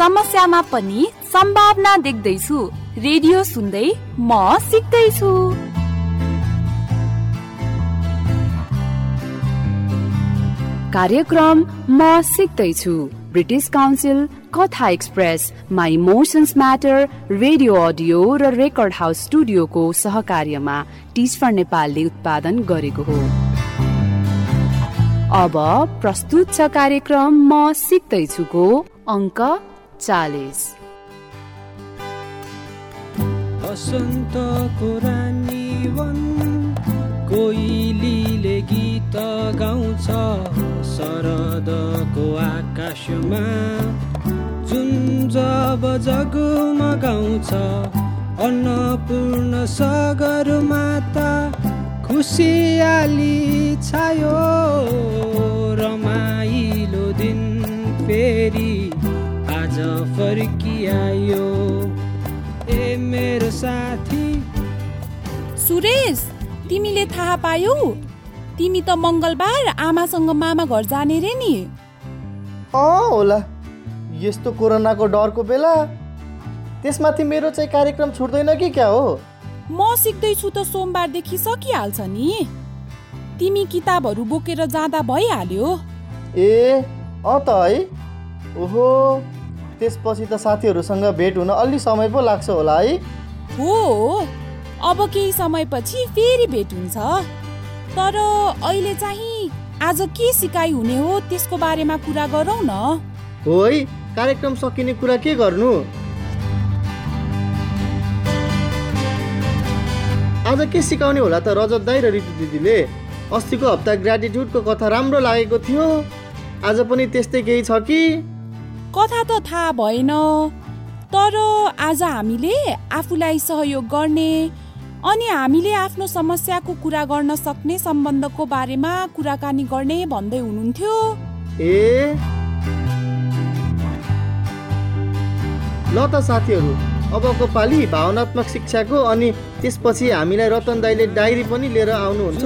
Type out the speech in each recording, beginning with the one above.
समस्यामा पनि सम्भावना देख्दैछु। रेडियो सुन्दै म सिक्दैछु। कार्यक्रम म सिक्दैछु। British Council Katha express my emotions matter radio audio र रेकर्ड हाउस स्टुडियोको सहकार्यमा टिच फर नेपालले उत्पादन गरेको हो। अब प्रस्तुत छ कार्यक्रम म सिक्दैछुको अङ्क चालिस। रानी वन कोइलीले गीत गाउँछ शरदको आकाशमा। जुन जब जगमगाउँछ अन्नपूर्ण सगर माता खुसियाली छायो रमाइलो फर्किआयो ए मेरो साथी। सुरेश तिमीले थाहा पायौ? तिमी त मङ्गलबार आमासँग मामा घर जाने रे नि। अँ होला। यस्तो कोरोनाको डरको बेला। त्यसमाथि मेरो चाहिँ कार्यक्रम छुट्दैन कि क्या हो? म सिक्दैछु त सोमबारदेखि सकिहाल्छ नि। तिमी किताबहरू बोकेर जाँदा भइहाल्यो। ए अँ त है। ओहो। त्यसपछि त साथीहरूसँग भेट हुन अलि समय पो लाग्छ होला है। हो अब केही समयपछि फेरि भेट हुन्छ। तर अहिले चाहिँ आज के सिकाइ हुने हो त्यसको बारेमा कुरा गरौँ न। हो है कार्यक्रम सकिने कुरा के गर्नु? आज के सिकाउने होला त रजत दाई र ऋतु दिदीले? अस्तिको हप्ता ग्रेटिट्युडको कथा राम्रो लागेको थियो। आज पनि त्यस्तै केही छ कि? कथा त थाहा भएन। तर आज हामीले आफूलाई सहयोग गर्ने अनि हामीले आफ्नो समस्याको कुरा गर्न सक्ने सम्बन्धको बारेमा कुराकानी गर्ने भन्दै हुनुहुन्थ्यो। ए? ल त साथीहरू अबको पालि भावनात्मक शिक्षाको अनि त्यसपछि हामीलाई रतन दाईले डायरी पनि लिएर आउनुहुन्छ।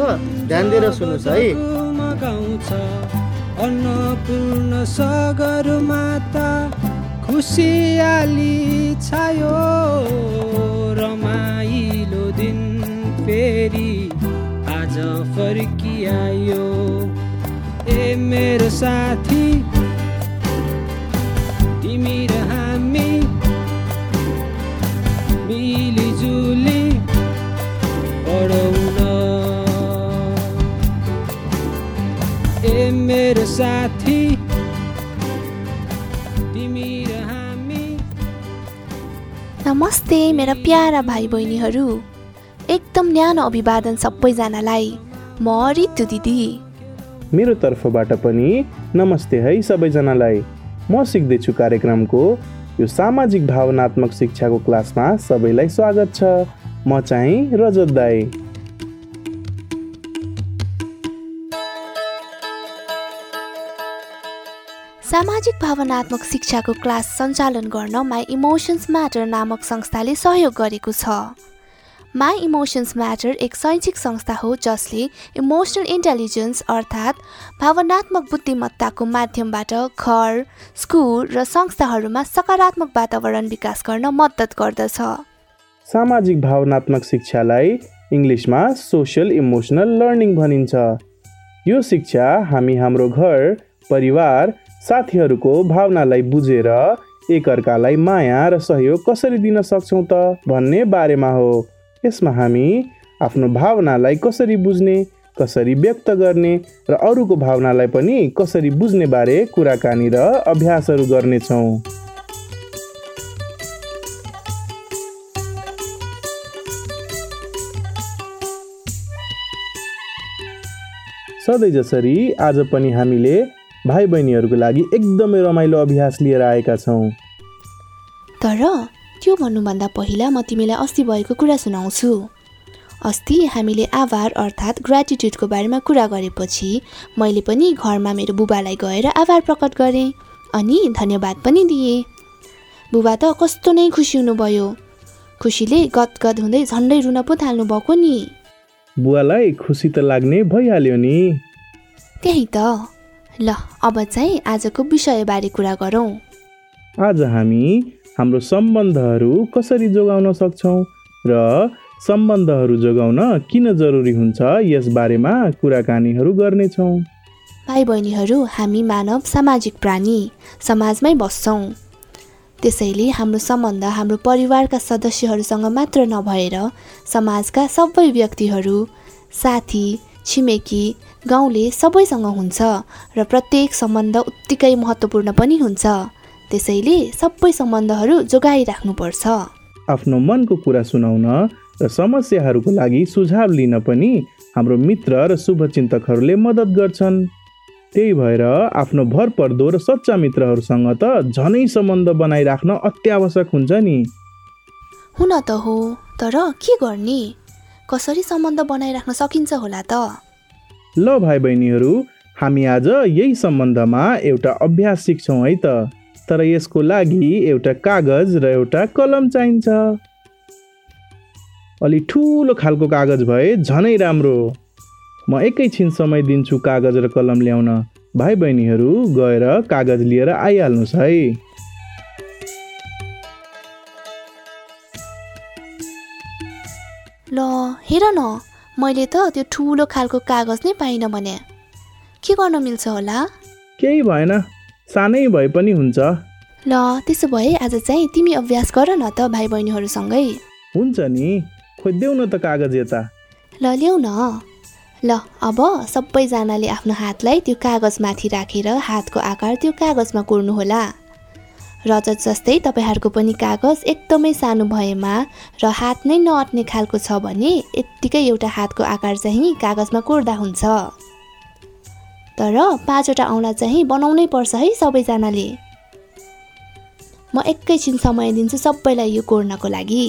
ध्यान दिएर सुन्नुहोस् है। अन्नपूर्ण सगर माता खुसियाली छायो रमाइलो दिन फेरि आज फर्किआयो। ए मेरो साथी साथी। तिमी र हामी। नमस्ते मेरा प्यारा भाइ बहिनीहरू एकदम न्यानो अभिवादन सबैजनालाई। म रितु दिदी। मेरो तर्फबाट पनि नमस्ते है सबैजनालाई। म सिक्दैछु कार्यक्रमको यो सामाजिक भावनात्मक शिक्षाको क्लासमा सबैलाई स्वागत छ। म चाहिँ रजत दाई। सामाजिक भावनात्मक शिक्षाको क्लास सञ्चालन गर्न माई इमोसन्स म्याटर नामक संस्थाले सहयोग गरेको छ। माई इमोसन्स म्याटर एक शैक्षिक संस्था हो जसले इमोसनल इन्टेलिजेन्स अर्थात् भावनात्मक बुद्धिमत्ताको माध्यमबाट घर स्कुल र संस्थाहरूमा सकारात्मक वातावरण विकास गर्न मद्दत गर्दछ। सामाजिक भावनात्मक शिक्षालाई इङ्ग्लिसमा सोसियल इमोसनल लर्निङ भनिन्छ। यो शिक्षा हामी हाम्रो घर परिवार साथीहरूको भावनालाई बुझेर एकअर्कालाई माया र सहयोग कसरी दिन सक्छौँ त भन्ने बारेमा हो। यसमा हामी आफ्नो भावनालाई कसरी बुझ्ने कसरी व्यक्त गर्ने र अरूको भावनालाई पनि कसरी बुझ्ने बारे कुराकानी र अभ्यासहरू गर्नेछौँ। सधैँ जसरी आज पनि हामीले भाइ बहिनीहरूको लागि एकदमै रमाइलो अभ्यास लिएर आएका छौँ। तर त्यो भन्नुभन्दा पहिला म तिमीलाई अस्ति भएको कुरा सुनाउँछु। अस्ति हामीले आभार अर्थात् ग्रेटिट्युडको बारेमा कुरा गरेपछि मैले पनि घरमा मेरो बुबालाई गएर आभार प्रकट गरेँ अनि धन्यवाद पनि दिएँ। बुबा त कस्तो नै खुसी हुनुभयो। खुसीले गदगद हुँदै झन्डै रुन पो थाल्नु भएको नि। बुवालाई खुसी त लाग्ने भइहाल्यो नि। त्यही त। ल अब चाहिँ आजको विषयबारे कुरा गरौँ। आज हामी हाम्रो सम्बन्धहरू कसरी जोगाउन सक्छौँ र सम्बन्धहरू जोगाउन किन जरुरी हुन्छ यस बारेमा कुराकानीहरू गर्नेछौँ। भाइ बहिनीहरू हामी मानव सामाजिक प्राणी समाजमै बस्छौँ। त्यसैले हाम्रो सम्बन्ध हाम्रो परिवारका सदस्यहरूसँग मात्र नभएर समाजका सबै व्यक्तिहरू साथी छिमेकी गाउँले सबैसँग हुन्छ र प्रत्येक सम्बन्ध उत्तिकै महत्त्वपूर्ण पनि हुन्छ। त्यसैले सबै सम्बन्धहरू जोगाइराख्नुपर्छ। आफ्नो मनको कुरा सुनाउन र समस्याहरूको लागि सुझाव लिन पनि हाम्रो मित्र र शुभचिन्तकहरूले मद्दत गर्छन्। त्यही भएर आफ्नो भर पर्दो र सच्चा मित्रहरूसँग त झनै सम्बन्ध बनाइराख्न अत्यावश्यक हुन्छ नि। हुन त हो तर के गर्ने? कसरी सम्बन्ध बनाइराख्न सकिन्छ होला त? ल भाइ बहिनीहरू हामी आज यही सम्बन्धमा एउटा अभ्यास सिक्छौँ है त। तर यसको लागि एउटा कागज र एउटा कलम चाहिन्छ। अलि ठुलो खालको कागज भए झनै राम्रो। म एकैछिन समय दिन्छु कागज र कलम ल्याउन। भाइ बहिनीहरू गएर कागज लिएर आइहाल्नुहोस् है। ल हेर न। मैले त त्यो ठुलो खालको कागज नै पाइनँ भने। के गर्न मिल्छ होला? केही भएन। सानै भए पनि हुन्छ। ल त्यसो भए आज चाहिँ तिमी अभ्यास गर न त भाइ बहिनीहरूसँगै हुन्छ नि। खोज्देऊ न त कागज यता। ल ल्याउ न। ल अब सबैजनाले आफ्नो हातलाई त्यो कागजमाथि राखेर हातको आकार त्यो कागजमा कोर्नुहोला। रजत जस्तै तपाईँहरूको पनि कागज एकदमै सानो भएमा र हात नै नअट्ने खालको छ भने यत्तिकै एउटा हातको आकार चाहिँ कागजमा कोर्दा हुन्छ। तर पाँचवटा औँला चाहिँ बनाउनै पर्छ है सबैजनाले। म एकैछिन समय दिन्छु सबैलाई यो कोर्नको लागि।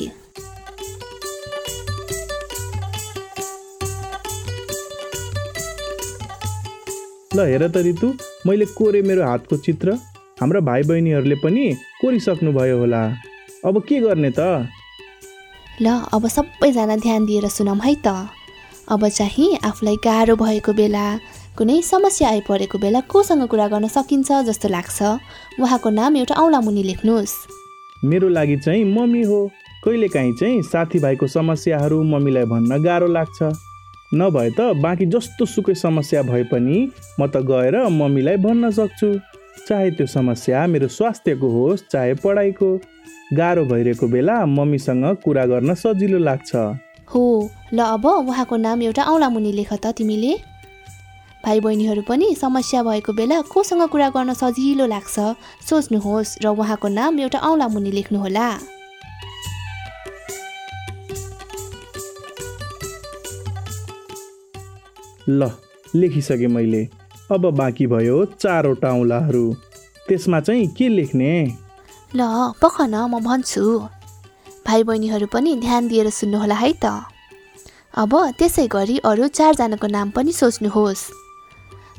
ल हेर त रितु मैले कोरे मेरो हातको चित्र। हाम्रा भाइ बहिनीहरूले पनि कोरिसक्नुभयो होला। अब के गर्ने त? ल अब सबैजना ध्यान दिएर सुनौँ है त। अब चाहिँ आफूलाई गाह्रो भएको बेला कुनै समस्या आइपरेको बेला कोसँग कुरा गर्न सकिन्छ जस्तो लाग्छ। उहाँको नाम एउटा औँला मुनि लेख्नुहोस्। मेरो लागि चाहिँ मम्मी हो। कहिलेकाहीँ चाहिँ साथीभाइको समस्याहरू मम्मीलाई भन्न गाह्रो लाग्छ। नभए त बाँकी जस्तो सुकै समस्या भए पनि म त गएर मम्मीलाई भन्न सक्छु। चाहे त्यो समस्या मेरो स्वास्थ्यको होस् चाहे पढाइको गाह्रो भइरहेको बेला मम्मीसँग कुरा गर्न सजिलो लाग्छ। हो ल अब उहाँको नाम एउटा औँला मुनि लेख त तिमीले। भाइ बहिनीहरू पनि समस्या भएको बेला कोसँग कुरा गर्न सजिलो लाग्छ। सोच्नुहोस् र उहाँको नाम एउटा औँला मुनि लेख्नुहोला। ल लेखिसकेँ मैले। अब बाँकी भयो चारवटा औँलाहरू। त्यसमा चाहिँ के लेख्ने? ल पख न म भन्छु। भाइ बहिनीहरू पनि ध्यान दिएर सुन्नुहोला है त। अब त्यसै गरी अरू चारजनाको नाम पनि सोच्नुहोस्।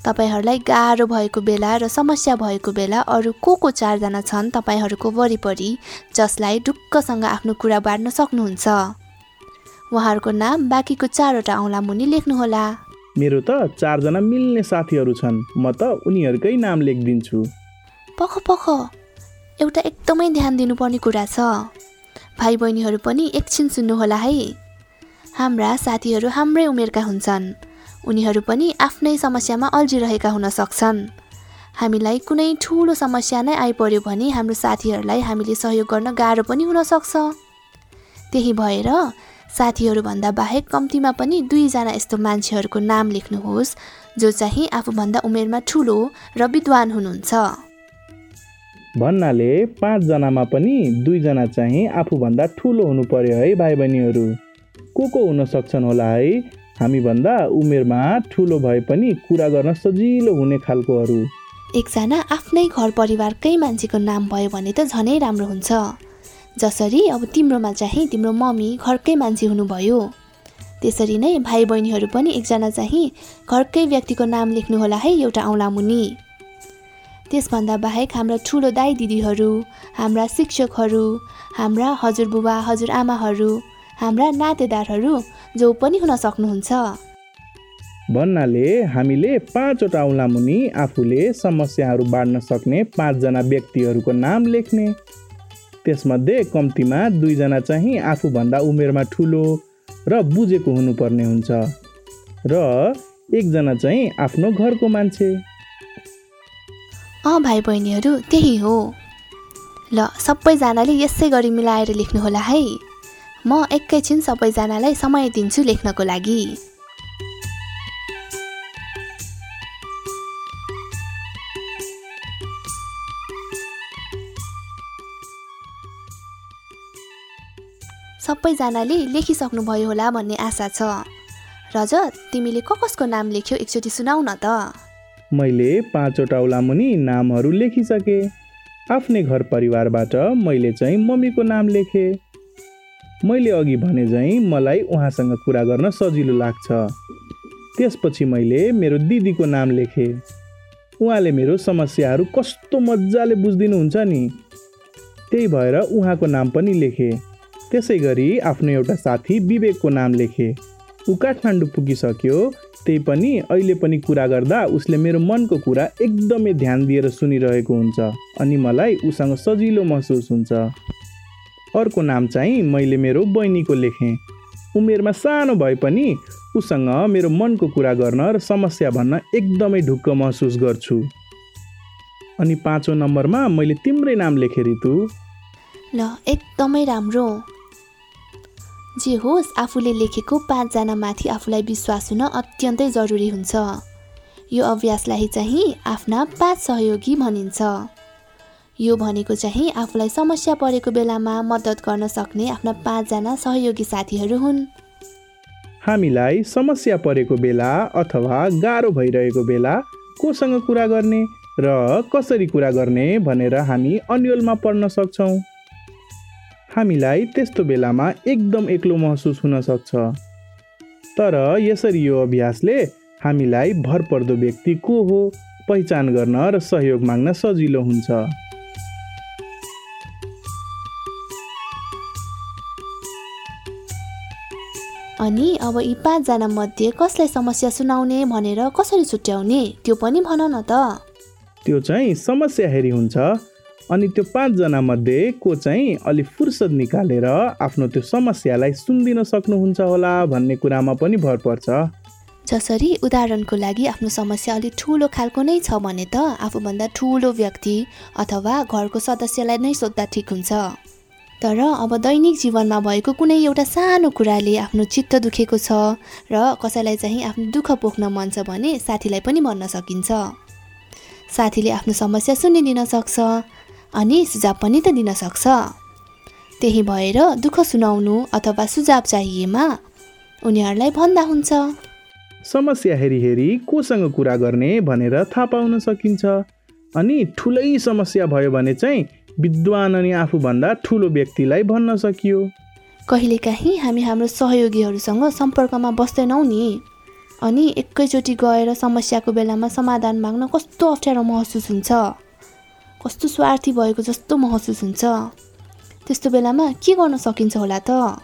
तपाईँहरूलाई गाह्रो भएको बेला र समस्या भएको बेला अरू को को चारजना छन् तपाईँहरूको वरिपरि जसलाई ढुक्कसँग आफ्नो कुरा बाँड्न सक्नुहुन्छ? उहाँहरूको नाम बाँकीको चारवटा औँला मुनि लेख्नुहोला। मेरो त चारजना मिल्ने साथीहरू छन्। म त उनीहरूकै नाम लेखिदिन्छु। पख पख एउटा एकदमै ध्यान दिनुपर्ने कुरा छ। भाइ बहिनीहरू पनि एकछिन सुन्नुहोला है। हाम्रा साथीहरू हाम्रै उमेरका हुन्छन्। उनीहरू पनि आफ्नै समस्यामा अल्झिरहेका हुन सक्छन्। हामीलाई कुनै ठुलो समस्या नै आइपर्यो भने हाम्रो साथीहरूलाई हामीले सहयोग गर्न गाह्रो पनि हुनसक्छ त्यही भएर साथीहरूभन्दा बाहेक कम्तीमा पनि दुईजना यस्तो मान्छेहरूको नाम लेख्नुहोस् जो चाहिँ आफूभन्दा उमेरमा ठुलो र विद्वान हुनुहुन्छ। भन्नाले पाँचजनामा पनि दुईजना चाहिँ आफूभन्दा ठुलो हुनु पर्यो है भाइ बहिनीहरू को को हुन सक्छन् होला है? हामीभन्दा उमेरमा ठुलो भए पनि कुरा गर्न सजिलो हुने खालकोहरू। एकजना आफ्नै घर परिवारकै मान्छेको नाम भयो भने त झनै राम्रो हुन्छ। जसरी अब तिम्रोमा चाहिँ तिम्रो मम्मी घरकै मान्छे हुनुभयो। त्यसरी नै भाइ बहिनीहरू पनि एकजना चाहिँ घरकै व्यक्तिको नाम लेख्नुहोला है एउटा औँला मुनि। त्यसभन्दा बाहेक हाम्रा ठुलो दाई दिदीहरू हाम्रा शिक्षकहरू हाम्रा हजुरबुबा हजुरआमाहरू हाम्रा नातेदारहरू जो पनि हुन सक्नुहुन्छ। भन्नाले हामीले पाँचवटा औँलामुनि आफूले समस्याहरू बाँड्न सक्ने पाँचजना व्यक्तिहरूको नाम लेख्ने त्यसमध्ये कम्तीमा दुईजना चाहिँ आफूभन्दा उमेरमा ठुलो र बुझेको हुनुपर्ने हुन्छ र एकजना चाहिँ आफ्नो घरको मान्छे। अँ भाइ बहिनीहरू त्यही हो। ल सबैजनाले यसै गरी मिलाएर लेख्नुहोला है। म एकैछिन सबैजनालाई समय दिन्छु लेख्नको लागि। सबैजनाले लेखिसक्नुभयो होला भन्ने आशा छ। रजत तिमीले क कसको नाम लेख्यौ एकचोटि सुनाउ न त? मैले पाँचवटा औलामुनि नामहरू लेखिसकेँ। आफ्नै घर परिवारबाट मैले चाहिँ मम्मीको नाम लेखेँ। मैले अघि भने चाहिँ मलाई उहाँसँग कुरा गर्न सजिलो लाग्छ। त्यसपछि मैले मेरो दिदीको नाम लेखेँ। उहाँले मेरो समस्याहरू कस्तो मजाले बुझिदिनुहुन्छ नि। त्यही भएर उहाँको नाम पनि लेखेँ। त्यसै गरी आफ्नो एउटा साथी विवेकको नाम लेखेँ। ऊ काठमाडौँ पुगिसक्यो त्यही पनि अहिले पनि कुरा गर्दा उसले मेरो मनको कुरा एकदमै ध्यान दिएर सुनिरहेको हुन्छ अनि मलाई उसँग सजिलो महसुस हुन्छ। अर्को नाम चाहिँ मैले मेरो बहिनीको लेखेँ। उमेरमा सानो भए पनि उसँग मेरो मनको कुरा गर्न र समस्या भन्न एकदमै ढुक्क महसुस गर्छु। अनि पाँचौँ नम्बरमा मैले तिम्रै नाम लेखेँ ऋतु ल एकदमै राम्रो। जे होस् आफूले लेखेको पाँचजना माथि आफूलाई विश्वास हुन अत्यन्तै जरुरी हुन्छ। यो अभ्यासलाई चाहिँ आफ्ना पाँच सहयोगी भनिन्छ। यो भनेको चाहिँ आफूलाई समस्या परेको बेलामा मद्दत गर्न सक्ने आफ्ना पाँचजना सहयोगी साथीहरू हुन्। हामीलाई समस्या परेको बेला अथवा गाह्रो भइरहेको बेला कोसँग कुरा गर्ने र कसरी कुरा गर्ने भनेर हामी अन्यलमा पढ्न सक्छौँ। हामीलाई त्यस्तो बेलामा एकदम एक्लो महसुस हुन सक्छ। तर यसरी यो अभ्यासले हामीलाई भरपर्दो व्यक्ति को हो पहिचान गर्न र सहयोग माग्न सजिलो हुन्छ। अनि अब यी पाँचजना मध्ये कसलाई समस्या सुनाउने भनेर कसरी छुट्याउने त्यो पनि भन न त। त्यो चाहिँ समस्या हेरी हुन्छ अनि त्यो पाँचजना मध्ये को चाहिँ अलि फुर्सद निकालेर आफ्नो त्यो समस्यालाई सुनिदिन सक्नुहुन्छ होला भन्ने कुरामा पनि भर पर्छ। जसरी उदाहरणको लागि आफ्नो समस्या अलिक ठुलो खालको नै छ भने त आफूभन्दा ठुलो व्यक्ति अथवा घरको सदस्यलाई नै सोद्धा ठिक हुन्छ। तर अब दैनिक जीवनमा भएको कुनै एउटा सानो कुराले आफ्नो चित्त दुखेको छ र कसैलाई चाहिँ आफ्नो दुःख पोख्न मन छ भने साथीलाई पनि भन्न सकिन्छ। साथीले आफ्नो समस्या सुनिदिन सक्छ अनि सुझाव पनि त दिन सक्छ। त्यही भएर दुःख सुनाउनु अथवा सुझाव चाहिएमा उनीहरूलाई भन्दा हुन्छ। समस्या हेरी हेरी कोसँग कुरा गर्ने भनेर थाहा पाउन सकिन्छ। अनि ठुलै समस्या भयो भने चाहिँ विद्वान अनि आफूभन्दा ठुलो व्यक्तिलाई भन्न सकियो। कहिलेकाहीँ हामी हाम्रो सहयोगीहरूसँग सम्पर्कमा बस्दैनौँ नि। अनि एकैचोटि गएर समस्याको बेलामा समाधान माग्न कस्तो अप्ठ्यारो महसुस हुन्छ। कस्तो स्वार्थी भएको जस्तो महसुस हुन्छ। त्यस्तो बेलामा के गर्न सकिन्छ होला त?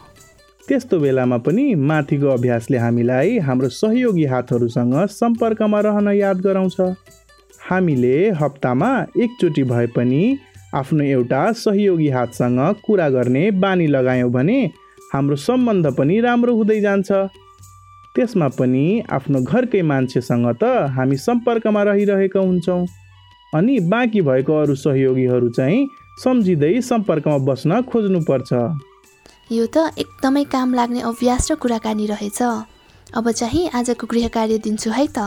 त्यस्तो बेलामा पनि माथिको अभ्यासले हामीलाई हाम्रो सहयोगी हातहरूसँग सम्पर्कमा रहन याद गराउँछ। हामीले हप्तामा एकचोटि भए पनि आफ्नो एउटा सहयोगी हातसँग कुरा गर्ने बानी लगायौँ भने हाम्रो सम्बन्ध पनि राम्रो हुँदै जान्छ। त्यसमा पनि आफ्नो घरकै मान्छेसँग त हामी सम्पर्कमा रहिरहेका हुन्छौँ। अनि बाँकी भएको अरू सहयोगीहरू चाहिँ सम्झिँदै सम्पर्कमा बस्न खोज्नुपर्छ। यो त एकदमै काम लाग्ने अभ्यास र कुराकानी रहेछ। अब चाहिँ आजको गृह कार्य दिन्छु है त।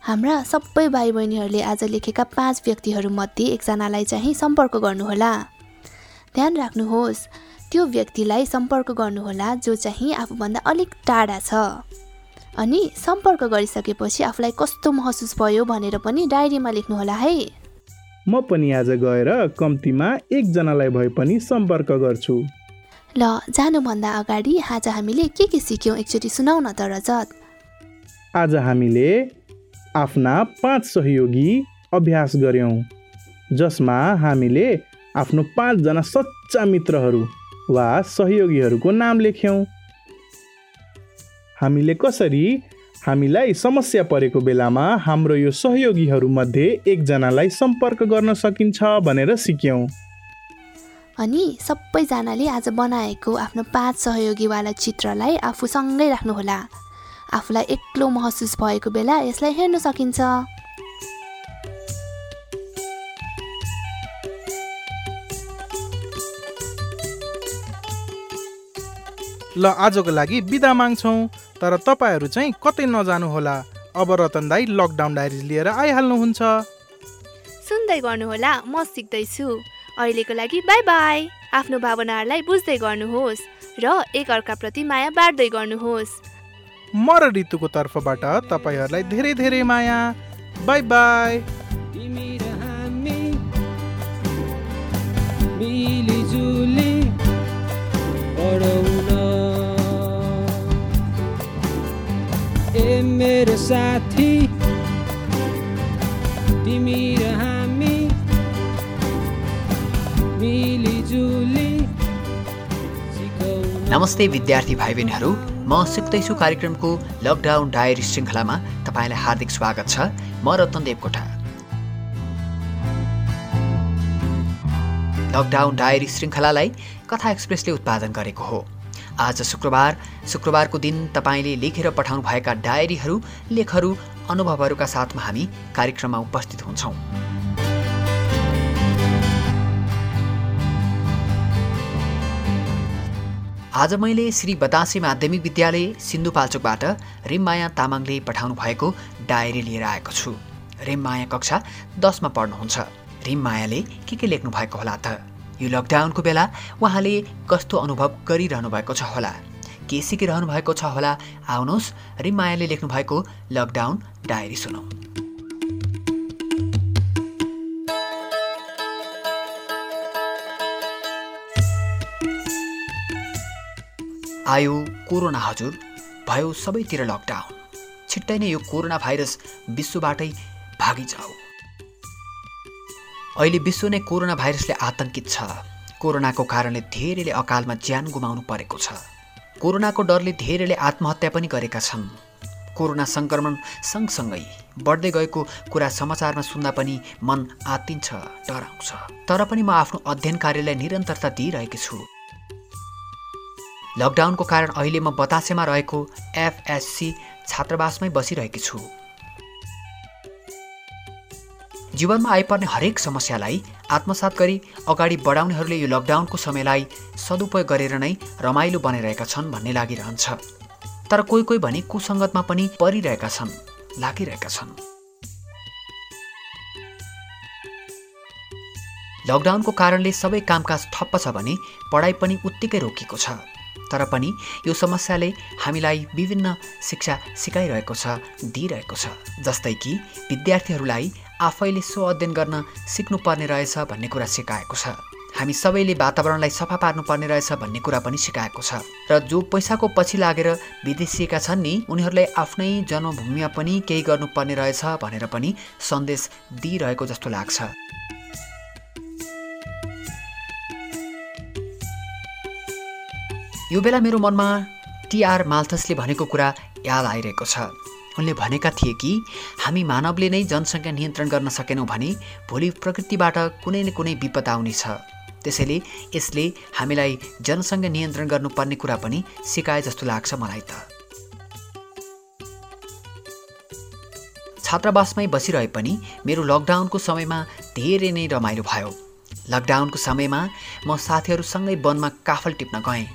हाम्रा सबै भाइ बहिनीहरूले आज लेखेका पाँच व्यक्तिहरूमध्ये एकजनालाई चाहिँ सम्पर्क गर्नुहोला। ध्यान राख्नुहोस् त्यो व्यक्तिलाई सम्पर्क गर्नुहोला जो चाहिँ आफूभन्दा अलिक टाढा छ। अनि सम्पर्क गरिसकेपछि आफूलाई कस्तो महसुस भयो भनेर पनि डायरीमा लेख्नुहोला है। म पनि आज गएर कम्तीमा एकजनालाई भए पनि सम्पर्क गर्छु। ल जानुभन्दा अगाडि आज हामीले के के सिक्यौँ एकचोटि सुनाउ न त रजत। आज हामीले आफ्ना पाँच सहयोगी अभ्यास गऱ्यौँ जसमा हामीले आफ्नो पाँचजना सच्चा मित्रहरू वा सहयोगीहरूको नाम लेख्यौँ। हामीले कसरी हामीलाई समस्या परेको बेलामा हाम्रो यो सहयोगीहरूमध्ये एकजनालाई सम्पर्क गर्न सकिन्छ भनेर सिक्यौँ। अनि सबैजनाले आज बनाएको आफ्नो पाँच सहयोगीवाला चित्रलाई आफूसँगै राख्नुहोला। आफूलाई एक्लो महसुस भएको बेला यसलाई हेर्न सकिन्छ। ल आजको लागि बिदा माग्छौँ। तर तपाईँहरू चाहिँ कतै नजानुहोला। अब रतन दाई लकडाउन डायरिज लिएर आइहाल्नुहुन्छ। सुन्दै गर्नुहोला म सिक्दैछु। अहिलेको लागि बाई बाई आफ्नो भावनाहरूलाई बुझ्दै गर्नुहोस् र एकअर्काप्रति माया बाँड्दै गर्नुहोस्। म र ऋतुको तर्फबाट तपाईँहरूलाई धेरै धेरै माया। बाई बाई मेरो साथी। तिमी र हामी मिलिजुली। नमस्ते विद्यार्थी भाइ बहिनीहरू म सिक्दैछु कार्यक्रमको लकडाउन डायरी श्रृङ्खलामा तपाईँलाई हार्दिक स्वागत छ। म रतन देवकोटा। लकडाउन डायरी श्रृङ्खलालाई कथा एक्सप्रेसले उत्पादन गरेको हो। आज शुक्रबार शुक्रबारको दिन तपाईँले लेखेर पठाउनुभएका डायरीहरू लेखहरू अनुभवहरूका साथमा हामी कार्यक्रममा उपस्थित हुन्छौँ। आज मैले श्री बतासे माध्यमिक विद्यालय सिन्धुपाल्चोकबाट रिममाया तामाङले पठाउनु भएको डायरी लिएर आएको छु। रिममाया कक्षा दसमा पढ्नुहुन्छ। रिममायाले के के लेख्नु भएको होला त? यो लकडाउनको बेला उहाँले कस्तो अनुभव गरिरहनु भएको छ होला? के सिकिरहनु भएको छ होला? आउनुहोस् रिममायाले लेख्नु भएको लकडाउन डायरी सुनौ। आयो कोरोना हजुर भयो सबैतिर लकडाउन छिट्टै नै यो कोरोना भाइरस विश्वबाटै भागिजाऊ अहिले विश्व नै कोरोना भाइरसले आतंकित छ। कोरोनाको कारणले धेरैले अकालमा ज्यान गुमाउनु परेको छ। कोरोनाको डरले धेरैले आत्महत्या पनि गरेका छन्। कोरोना सङ्क्रमण सँगसँगै बढ्दै गएको कुरा समाचारमा सुन्दा पनि मन आत्तिन्छ डराउँछ। तर पनि म आफ्नो अध्ययन कार्यलाई निरन्तरता दिइरहेकी छु। लकडाउनको कारण अहिले म बतासेमा रहेको एफएससी छात्रावासमै बसिरहेकी छु। जीवनमा आइपर्ने हरेक समस्यालाई आत्मसात गरी अगाडि बढाउनेहरूले यो लकडाउनको समयलाई सदुपयोग गरेर नै रमाइलो बनाइरहेका छन् भन्ने लागिरहन्छ। तर कोही कोही भने कुसङ्गतमा पनि परिरहेका छन् लागिरहेका छन्। लकडाउनको कारणले सबै कामकाज ठप्प छ भने पढाइ पनि उत्तिकै रोकिएको छ। तर पनि यो समस्याले हामीलाई विभिन्न शिक्षा सिकाइरहेको छ दिइरहेको छ जस्तै कि विद्यार्थीहरूलाई आफैले स्व अध्ययन गर्न सिक्नुपर्ने रहेछ भन्ने कुरा सिकाएको छ। हामी सबैले वातावरणलाई सफा पार्नुपर्ने रहेछ भन्ने कुरा पनि सिकाएको छ। र जो पैसाको पछि लागेर विदेशिएका छन् नि उनीहरूलाई आफ्नै जन्मभूमिमा पनि केही गर्नुपर्ने रहेछ भनेर पनि सन्देश दिइरहेको जस्तो लाग्छ। यो बेला मेरो मनमा टिआर माल्थसले भनेको कुरा याद आइरहेको छ। उनले भनेका थिए कि हामी मानवले नै जनसङ्ख्या नियन्त्रण गर्न सकेनौँ भने भोलि प्रकृतिबाट कुनै न कुनै विपद आउनेछ। त्यसैले यसले हामीलाई जनसङ्ख्या नियन्त्रण गर्नुपर्ने कुरा पनि सिकाए जस्तो लाग्छ मलाई त। छात्रावासमै बसिरहे पनि मेरो लकडाउनको समयमा धेरै नै रमाइलो भयो। लकडाउनको समयमा म साथीहरूसँगै वनमा काफल टिप्न गएँ।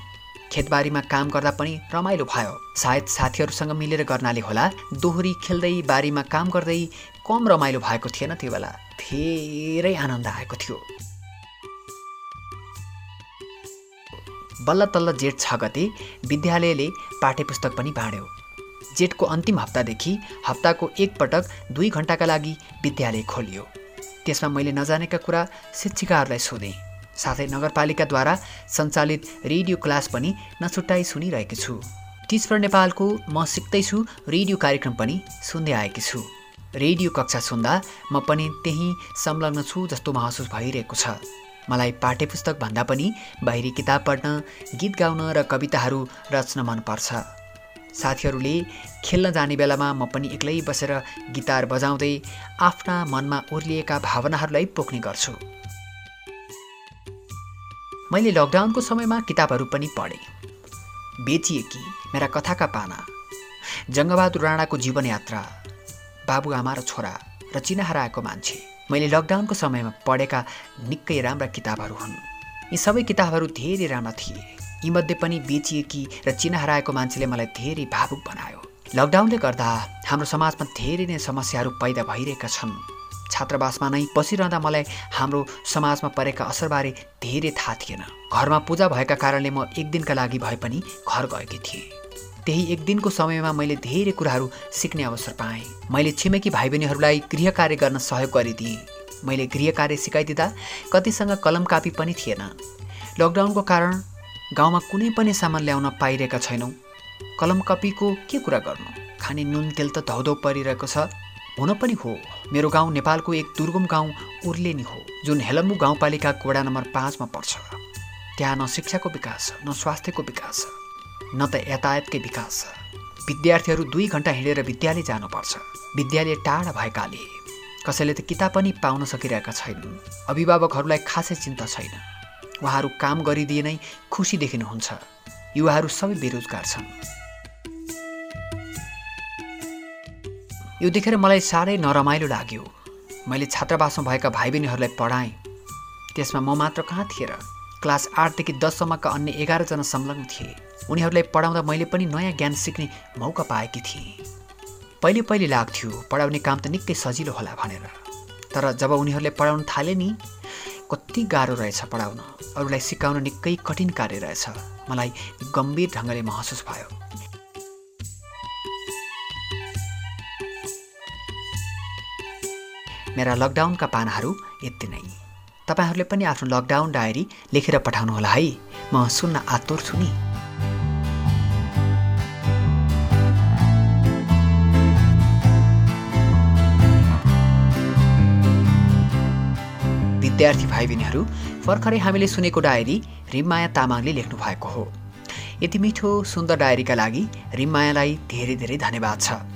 खेतबारीमा काम गर्दा पनि रमाइलो भयो। सायद साथीहरूसँग मिलेर गर्नाले होला। दोहोरी खेल्दै बारीमा काम गर्दै कम रमाइलो भएको थिएन त्यो बेला। धेरै आनन्द आएको थियो। बल्ल तल्ल जेठ छ गते विद्यालयले पाठ्यपुस्तक पनि बाँड्यो। जेठको अन्तिम हप्तादेखि हप्ताको एकपटक दुई घन्टाका लागि विद्यालय खोलियो। त्यसमा मैले नजानेका कुरा शिक्षिकाहरूलाई सोधेँ। साथै नगरपालिकाद्वारा सञ्चालित रेडियो क्लास पनि नछुट्टाइ सुनिरहेकी छु। टिच फर नेपालको म सिक्दैछु रेडियो कार्यक्रम पनि सुन्दै आएकी छु। रेडियो कक्षा सुन्दा म पनि त्यही संलग्न छु जस्तो महसुस भइरहेको छ। मलाई पाठ्यपुस्तक भन्दा पनि बाहिरी किताब पढ्न गीत गाउन र कविताहरू रच्न मनपर्छ साथीहरूले खेल्न जाने बेलामा म पनि एक्लै बसेर गिटार बजाउँदै आफ्ना मनमा ओर्लिएका भावनाहरूलाई पोख्ने गर्छु। मैले लकडाउनको समयमा किताबहरू पनि पढेँ। बेचिए कि मेरा कथाका पाना जङ्गबहादुर राणाको जीवन यात्रा बाबुआमा र छोरा र चिना हराएको मान्छे। मैले लकडाउनको समयमा पढेका निकै राम्रा किताबहरू हुन्। यी सबै किताबहरू धेरै राम्रा थिए। यीमध्ये पनि बेचिएकी र चिना हराएको मान्छेले मलाई धेरै भावुक बनायो। लकडाउनले गर्दा हाम्रो समाजमा धेरै नै समस्याहरू पैदा भइरहेका छन्। छात्रावासमा नै बसिरहँदा मलाई हाम्रो समाजमा परेका असरबारे धेरै थाहा थिएन। घरमा पूजा भएका कारणले म एक दिनका लागि भए पनि घर गएकी थिएँ। त्यही एक दिनको समयमा मैले धेरै कुराहरू सिक्ने अवसर पाएँ। मैले छिमेकी भाइ बहिनीहरूलाई गृह कार्य गर्न सहयोग गरिदिएँ। मैले गृह कार्य सिकाइदिँदा कतिसँग कलम कापी पनि थिएन। लकडाउनको कारण गाउँमा कुनै पनि सामान ल्याउन पाइरहेका छैनौँ। कलम कपीको के कुरा गर्नु? खाने नुन तेल त धौधौ परिरहेको छ। हुन पनि हो। मेरो गाउँ नेपालको एक दुर्गम गाउँ उर्लेनी हो जुन हेलम्बु गाउँपालिकाको वडा नम्बर पाँचमा पर्छ। त्यहाँ न शिक्षाको विकास न स्वास्थ्यको विकास न त यातायातकै विकास। विद्यार्थीहरू दुई घन्टा हिँडेर विद्यालय जानुपर्छ। विद्यालय टाढा भएकाले कसैले त किताब पनि पाउन सकिरहेका छैनन्। अभिभावकहरूलाई खासै चिन्ता छैन। उहाँहरू काम गरिदिए नै खुसी देखिनुहुन्छ। युवाहरू सबै बेरोजगार छन्। यो देखेर मलाई साह्रै नरमाइलो लाग्यो। मैले छात्रावासमा भएका भाइ बहिनीहरूलाई पढाएँ। त्यसमा म मात्र कहाँ थिएँ र? क्लास आठदेखि दससम्मका अन्य एघारजना संलग्न थिए। उनीहरूलाई पढाउँदा मैले पनि नयाँ ज्ञान सिक्ने मौका पाएकी थिएँ। पहिले पहिले लाग्थ्यो पढाउने काम त निकै सजिलो होला भनेर। तर जब उनीहरूले पढाउन थाले नि कति गाह्रो रहेछ पढाउन। अरूलाई सिकाउन निकै कठिन कार्य रहेछ। मलाई गम्भीर ढङ्गले महसुस भयो। मेरा लकडाउनका पानाहरू यति नै। तपाईँहरूले पनि आफ्नो लकडाउन डायरी लेखेर पठाउनुहोला है। म सुन्न आतुर छु नि। विद्यार्थी भाइ बहिनीहरू भर्खरै हामीले सुनेको डायरी रिममाया तामाङले लेख्नु भएको हो। यति मिठो सुन्दर डायरीका लागि रिममायालाई धेरै धेरै धन्यवाद छ।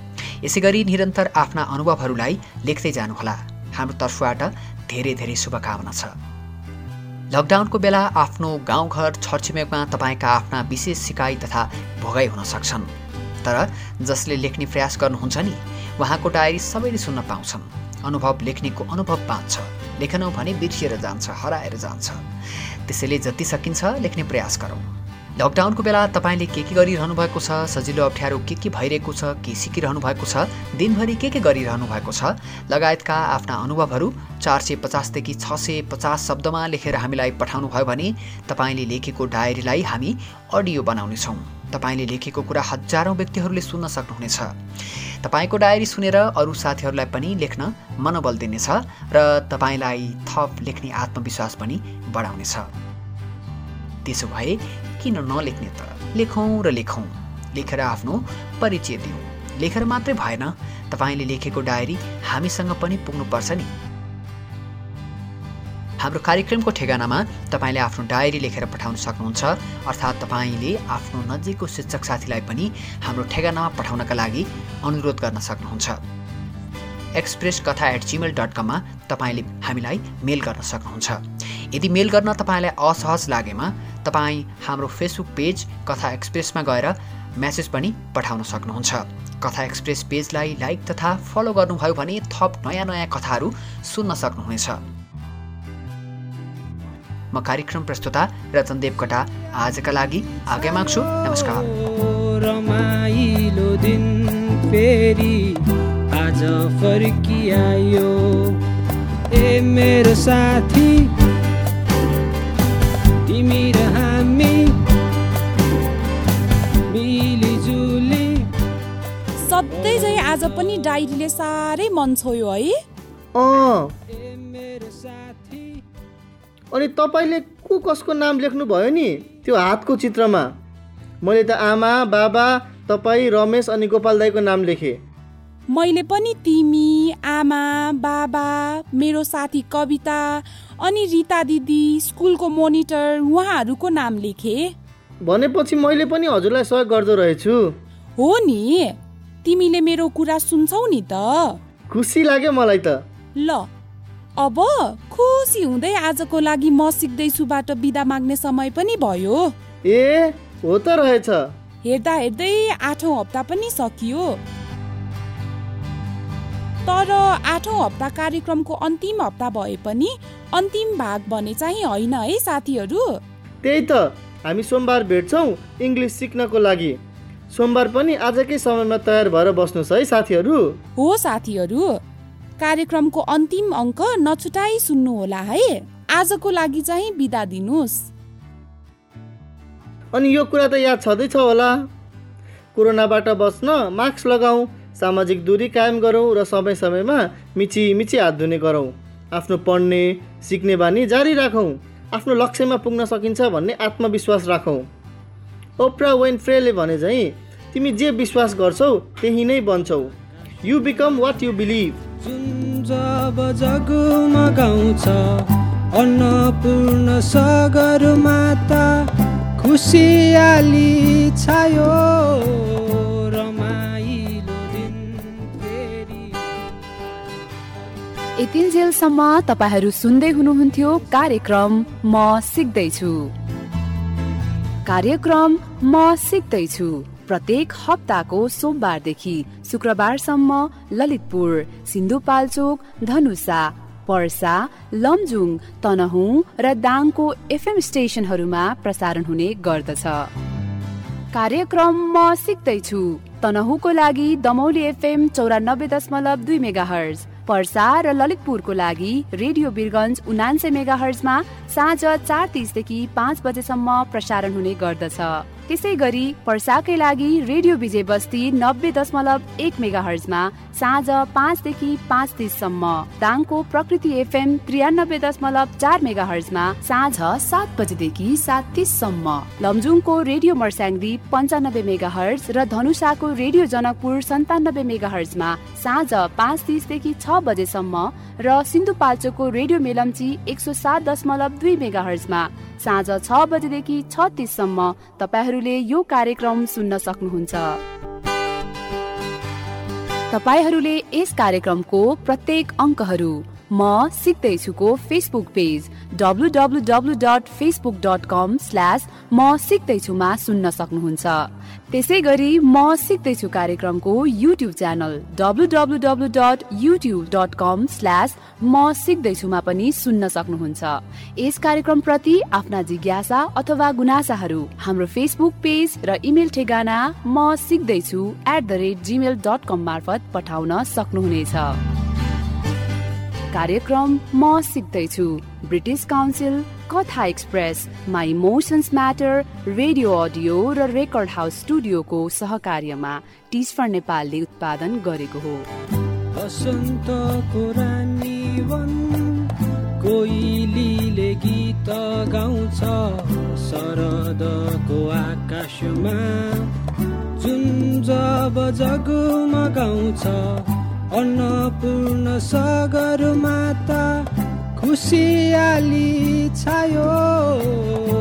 यसै गरी निरन्तर आफ्ना अनुभवहरूलाई लेख्दै जानुहोला। हाम्रो तर्फबाट धेरै धेरै शुभकामना छ। लकडाउनको बेला आफ्नो गाउँघर छरछिमेकमा तपाईँका आफ्ना विशेष सिकाइ तथा भोगाइ हुन सक्छन्। तर जसले लेख्ने प्रयास गर्नुहुन्छ नि उहाँको डायरी सबैले सुन्न पाउँछन्। अनुभव लेख्नेको अनुभव बाँच्छ। लेखनौ भने बिर्सिएर जान्छ हराएर जान्छ। त्यसैले जति सकिन्छ लेख्ने प्रयास गरौँ। लकडाउनको बेला तपाईँले के के गरिरहनु भएको छ? सजिलो अप्ठ्यारो के के भइरहेको छ? के सिकिरहनु भएको छ? दिनभरि के के गरिरहनु भएको छ? लगायतका आफ्ना अनुभवहरू चार सय पचासदेखि छ सय पचास शब्दमा लेखेर हामीलाई पठाउनु भयो भने तपाईँले लेखेको डायरीलाई हामी अडियो बनाउनेछौँ। तपाईँले लेखेको कुरा हजारौँ व्यक्तिहरूले सुन्न सक्नुहुनेछ। तपाईँको डायरी सुनेर अरू साथीहरूलाई पनि लेख्न मनोबल दिनेछ र तपाईँलाई थप लेख्ने आत्मविश्वास पनि बढाउनेछ। त्यसो भए किन नलेख्ने त? लेखौँ र लेखौँ। लेखेर आफ्नो परिचय दिउँ। लेखेर मात्रै भएन तपाईँले लेखेको डायरी हामीसँग पनि पुग्नुपर्छ नि। हाम्रो कार्यक्रमको ठेगानामा तपाईँले आफ्नो डायरी लेखेर पठाउन सक्नुहुन्छ अर्थात् तपाईँले आफ्नो नजिकको शिक्षक साथीलाई पनि हाम्रो ठेगानामा पठाउनका लागि अनुरोध गर्न सक्नुहुन्छ। एक्सप्रेस कथा एट जिमेल डट कममा तपाईँले हामीलाई मेल गर्न सक्नुहुन्छ। यदि मेल गर्न तपाईँलाई असहज लागेमा तपाईँ हाम्रो फेसबुक पेज कथा एक्सप्रेसमा गएर म्यासेज पनि पठाउन सक्नुहुन्छ। कथा एक्सप्रेस पेजलाई लाइक तथा फलो गर्नुभयो भने थप नयाँ नयाँ कथाहरू सुन्न सक्नुहुनेछ। म कार्यक्रम प्रस्तुता रतन देवकटा आजका लागि आज्ञा माग्छु। नमस्कार। दिन फेरि आज फर्किआयो। ए मेरो साथी तिमी र हामी मिलिजुली। सधैँ झै आज पनि डायरीले साह्रै मन छोयो है। अँ। ए मेरो साथी। अनि तपाईँले को कसको नाम लेख्नुभयो नि त्यो हातको चित्रमा? मैले त आमा बाबा तपाईँ रमेश अनि गोपाल दाईको नाम लेखेँ। मैले पनि तिमी आमा बाबा मेरो साथी कविता अनि रिता दिदी स्कुलको मोनिटर उहाँहरूको नाम लेखेँ। भनेपछि मैले पनि हजुरलाई सहयोग गर्दो रहेछु। हो नि? तिमीले मेरो कुरा सुन्छौ नि त। खुसी लाग्यो मलाई त। ल अब खुसी हुँदै आजको लागि म सिक्दैछुबाट बिदा माग्ने समय पनि भयो। ए हो त रहेछ। हेर्दा हेर्दै आठौँ हप्ता पनि सकियो। तर आठौँ हप्ता कार्यक्रमको अन्तिम हप्ता भए पनि अन्तिम भाग भने चाहिँ होइन है साथीहरू? त्यही त। हामी सोमबार भेट्छौँ इङ्ग्लिस सिक्नको लागि। सोमबार पनि आजकै समयमा तयार भएर बस्नुहोस् है साथीहरू। हो साथीहरू। कार्यक्रमको अन्तिम अङ्क नछुटाई सुन्नुहोला है। आजको लागि चाहिँ बिदा दिनुहोस्। अनि यो कुरा त याद छँदैछ होला। कोरोनाबाट बच्न मास्क लगाऊ सामाजिक दूरी कायम गरौँ र समय समयमा मिची मिची हात धुने गरौँ। आफ्नो पढ्ने सिक्ने बानी जारी राखौँ। आफ्नो लक्ष्यमा पुग्न सकिन्छ भन्ने आत्मविश्वास राखौँ। ओप्रा वेनफ्रेले भने चाहिँ तिमी जे विश्वास गर्छौ त्यही नै बन्छौ। You become what you believe Annapurna Sagarmatha खुसियाली छायो। यतिन्जेलसम्म तपाईँहरू सुन्दै हुनुहुन्थ्यो कार्यक्रम म सिक्दैछु। कार्यक्रम म सिक्दैछु। प्रत्येक हप्ताको सोमबारदेखि शुक्रबारसम्म ललितपुर सिन्धुपाल्चोक धनुषा पर्सा लमजुङ तनहुँ र दाङको एफएम स्टेसनहरूमा प्रसारण हुने गर्दछ। कार्यक्रम म सिक्दैछु। तनहुको लागि दमौली एफएम चौरानब्बे दशमलव दुई मेगा हर्ज पर्सा र ललितपुरको लागि रेडियो बिरगन्ज उनान्से मेगा हर्जमा साँझ चार तिसदेखि पाँच बजेसम्म प्रसारण हुने गर्दछ। त्यसै गरी पर्साकै लागि रेडियो विजय बस्ती नब्बे दशमलव एक मेगा हर्जमा साँझ पाँचदेखि पाँच तिससम्म। दाङको प्रकृति एफएम त्रियानब्बे दशमलव चार मेगा हर्जमा साँझ सात बजेदेखि सात तिससम्म। लमजुङको रेडियो मर्स्याङ्दी पन्चानब्बे मेगा हर्ज र धनुषाको रेडियो जनकपुर सन्तानब्बे मेगा हर्जमा साँझ पाँच तिसदेखि छ बजेसम्म र सिन्धुपाल्चोकको रेडियो मेलम्ची एक सौ सात दशमलव दुई मेगा हर्जमा साँझ छ बजेदेखि छ तिससम्म। तपाईँहरूले यो कार्यक्रम सुन्न सक्नुहुन्छ। तपाईँहरूले यस कार्यक्रमको प्रत्येक अङ्कहरू म सिक्दैछुको Facebook page W W W dot Facebook dot com slash म सिक्दैछुमा सुन्न सक्नुहुन्छ। त्यसै गरी म सिक्दैछु कार्यक्रमको YouTube channel W W W dot YouTube dot com slash म सिक्दैछुमा पनि सुन्न सक्नुहुन्छ। यस कार्यक्रम प्रति आफ्ना जिज्ञासा अथवा गुनासाहरू हाम्रो फेसबुक पेज र इमेल ठेगाना म सिक्दैछु at the rate Gmail dot com मार्फत पठाउन सक्नुहुनेछ। कार्यक्रम म सिक्दैछु। British Council Katha express my emotions matter radio audio र रेकर्ड हाउस स्टुडियोको सहकार्यमा टिस्फर नेपालले उत्पादन गरेको हो। कोइलीले गीत गाउँछ शरदको आकाशमा। जुन जब जगमगाउँछ अन्नपूर्ण सगरमाता खुसियाली छायो।